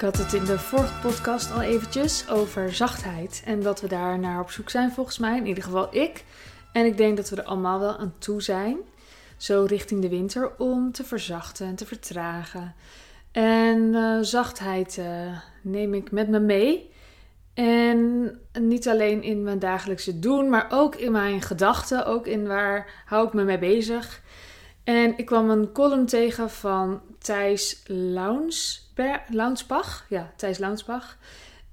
Ik had het in de vorige podcast al eventjes over zachtheid. En dat we daar naar op zoek zijn, volgens mij. In ieder geval ik. En ik denk dat we er allemaal wel aan toe zijn. Zo richting de winter om te verzachten en te vertragen. En uh, zachtheid uh, neem ik met me mee. En niet alleen in mijn dagelijkse doen, maar ook in mijn gedachten. Ook in waar hou ik me mee bezig. En ik kwam een column tegen van Thijs Launsbach. Ja, Thijs Launsbach.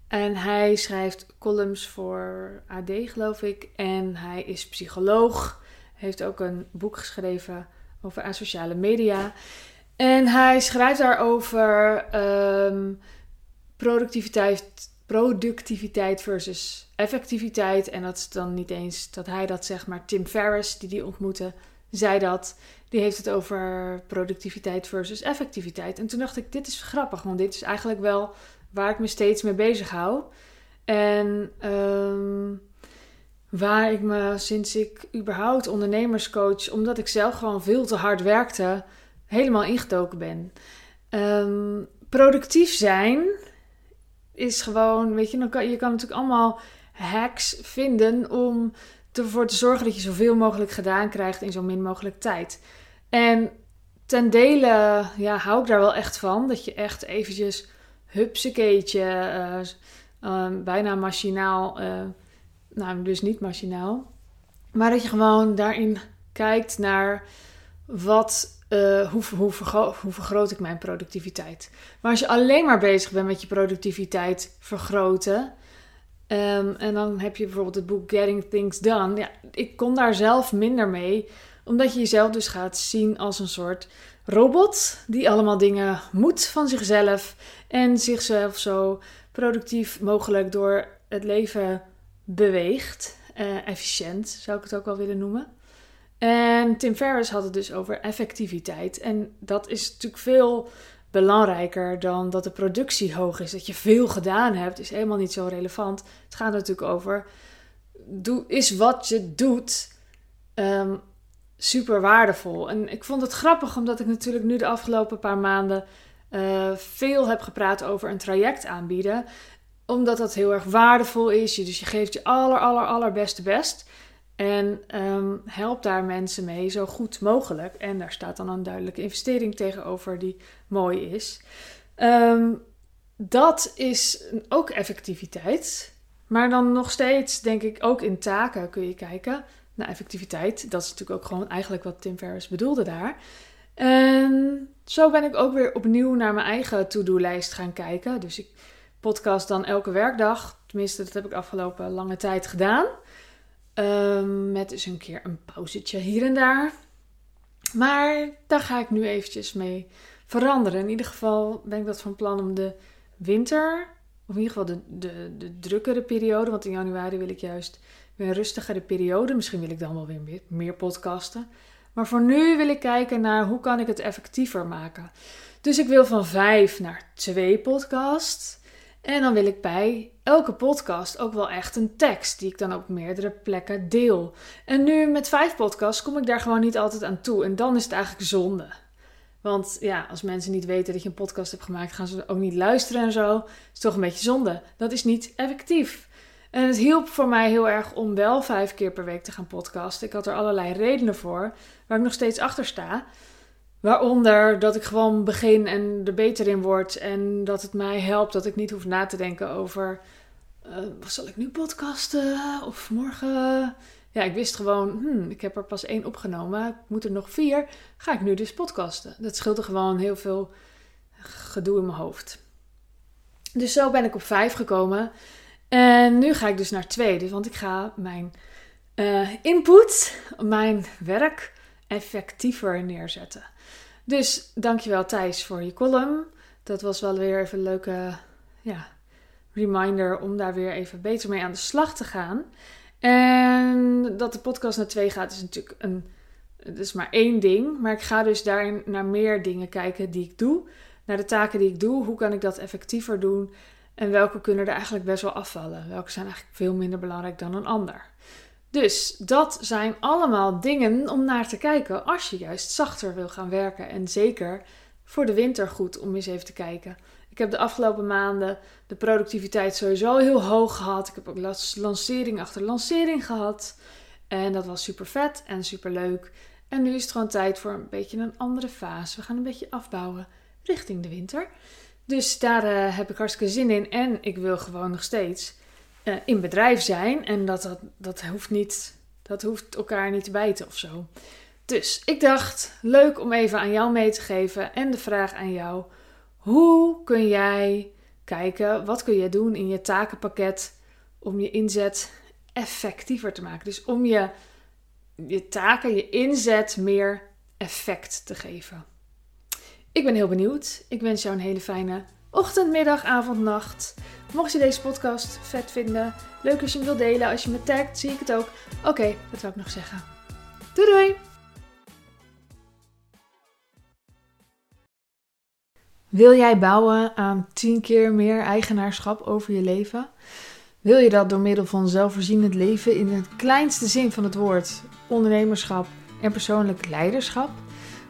En hij schrijft columns voor AD, geloof ik. En hij is psycholoog. Heeft ook een boek geschreven over asociale media. En hij schrijft daarover um, productiviteit, productiviteit versus effectiviteit. En dat is dan niet eens dat hij dat zegt, maar Tim Ferriss, die die ontmoette, zei dat. Die heeft het over productiviteit versus effectiviteit. En toen dacht ik, dit is grappig, want dit is eigenlijk wel waar ik me steeds mee bezig hou. En um, waar ik me sinds ik überhaupt ondernemerscoach, omdat ik zelf gewoon veel te hard werkte, helemaal ingedoken ben. Um, productief zijn is gewoon, weet je, dan kan, je kan natuurlijk allemaal hacks vinden om ervoor te zorgen dat je zoveel mogelijk gedaan krijgt in zo min mogelijk tijd. En ten dele ja, hou ik daar wel echt van. Dat je echt eventjes hupsekeetje, uh, uh, bijna machinaal, uh, nou dus niet machinaal. Maar dat je gewoon daarin kijkt naar wat, hoe, hoe, vergro hoe vergroot ik mijn productiviteit. Maar als je alleen maar bezig bent met je productiviteit vergroten... Um, en dan heb je bijvoorbeeld het boek Getting Things Done. Ja, ik kon daar zelf minder mee, omdat je jezelf dus gaat zien als een soort robot die allemaal dingen moet van zichzelf en zichzelf zo productief mogelijk door het leven beweegt. Uh, efficiënt zou ik het ook wel willen noemen. En Tim Ferriss had het dus over effectiviteit. En dat is natuurlijk veel belangrijker dan dat de productie hoog is. Dat je veel gedaan hebt, is helemaal niet zo relevant. Het gaat natuurlijk over: doe, is wat je doet um, super waardevol? En ik vond het grappig, omdat ik natuurlijk nu de afgelopen paar maanden uh, veel heb gepraat over een traject aanbieden. Omdat dat heel erg waardevol is. Dus je geeft je aller, aller, allerbeste best. En um, help daar mensen mee zo goed mogelijk. En daar staat dan een duidelijke investering tegenover die mooi is. Um, dat is ook effectiviteit. Maar dan nog steeds, denk ik, ook in taken kun je kijken naar effectiviteit. Dat is natuurlijk ook gewoon eigenlijk wat Tim Ferriss bedoelde daar. En zo ben ik ook weer opnieuw naar mijn eigen to-do-lijst gaan kijken. Dus ik podcast dan elke werkdag. Tenminste, dat heb ik afgelopen lange tijd gedaan. Um, met dus een keer een pauzetje hier en daar. Maar daar ga ik nu eventjes mee veranderen. In ieder geval ben ik dat van plan om de winter, of in ieder geval de, de, de drukkere periode, want in januari wil ik juist weer een rustigere periode. Misschien wil ik dan wel weer meer, podcasten. Maar voor nu wil ik kijken naar hoe kan ik het effectiever maken. Dus ik wil van vijf naar twee podcasts. En dan wil ik bij elke podcast ook wel echt een tekst die ik dan op meerdere plekken deel. En nu met vijf podcasts kom ik daar gewoon niet altijd aan toe. En dan is het eigenlijk zonde. Want ja, als mensen niet weten dat je een podcast hebt gemaakt, gaan ze ook niet luisteren en zo. Dat is toch een beetje zonde. Dat is niet effectief. En het hielp voor mij heel erg om wel vijf keer per week te gaan podcasten. Ik had er allerlei redenen voor, waar ik nog steeds achter sta. Waaronder dat ik gewoon begin en er beter in word. En dat het mij helpt dat ik niet hoef na te denken over. Uh, zal ik nu podcasten? Of morgen? Ja, ik wist gewoon, hmm, ik heb er pas één opgenomen. Ik moet er nog vier. Ga ik nu dus podcasten? Dat scheelde gewoon heel veel gedoe in mijn hoofd. Dus zo ben ik op vijf gekomen. En nu ga ik dus naar twee. Dus, want ik ga mijn uh, input, mijn werk effectiever neerzetten. Dus dankjewel Thijs voor je column. Dat was wel weer even een leuke ja, reminder om daar weer even beter mee aan de slag te gaan. En dat de podcast naar twee gaat is natuurlijk een, het is maar één ding. Maar ik ga dus daarin naar meer dingen kijken die ik doe. Naar de taken die ik doe. Hoe kan ik dat effectiever doen? En welke kunnen er eigenlijk best wel afvallen? Welke zijn eigenlijk veel minder belangrijk dan een ander? Dus dat zijn allemaal dingen om naar te kijken als je juist zachter wil gaan werken. En zeker voor de winter goed om eens even te kijken. Ik heb de afgelopen maanden de productiviteit sowieso heel hoog gehad. Ik heb ook lancering achter lancering gehad. En dat was super vet en super leuk. En nu is het gewoon tijd voor een beetje een andere fase. We gaan een beetje afbouwen richting de winter. Dus daar uh, heb ik hartstikke zin in. En ik wil gewoon nog steeds uh, in bedrijf zijn. En dat, dat, dat, hoeft niet, dat hoeft elkaar niet te bijten of zo. Dus ik dacht, leuk om even aan jou mee te geven. En de vraag aan jou: hoe kun jij kijken, wat kun je doen in je takenpakket om je inzet effectiever te maken? Dus om je, je taken, je inzet meer effect te geven. Ik ben heel benieuwd. Ik wens jou een hele fijne ochtend, middag, avond, nacht. Mocht je deze podcast vet vinden, leuk als je hem wilt delen. Als je me tagt, zie ik het ook. Oké, dat wil ik nog zeggen. Doei doei! Wil jij bouwen aan 10 keer meer eigenaarschap over je leven? Wil je dat door middel van zelfvoorzienend leven in het kleinste zin van het woord, ondernemerschap en persoonlijk leiderschap?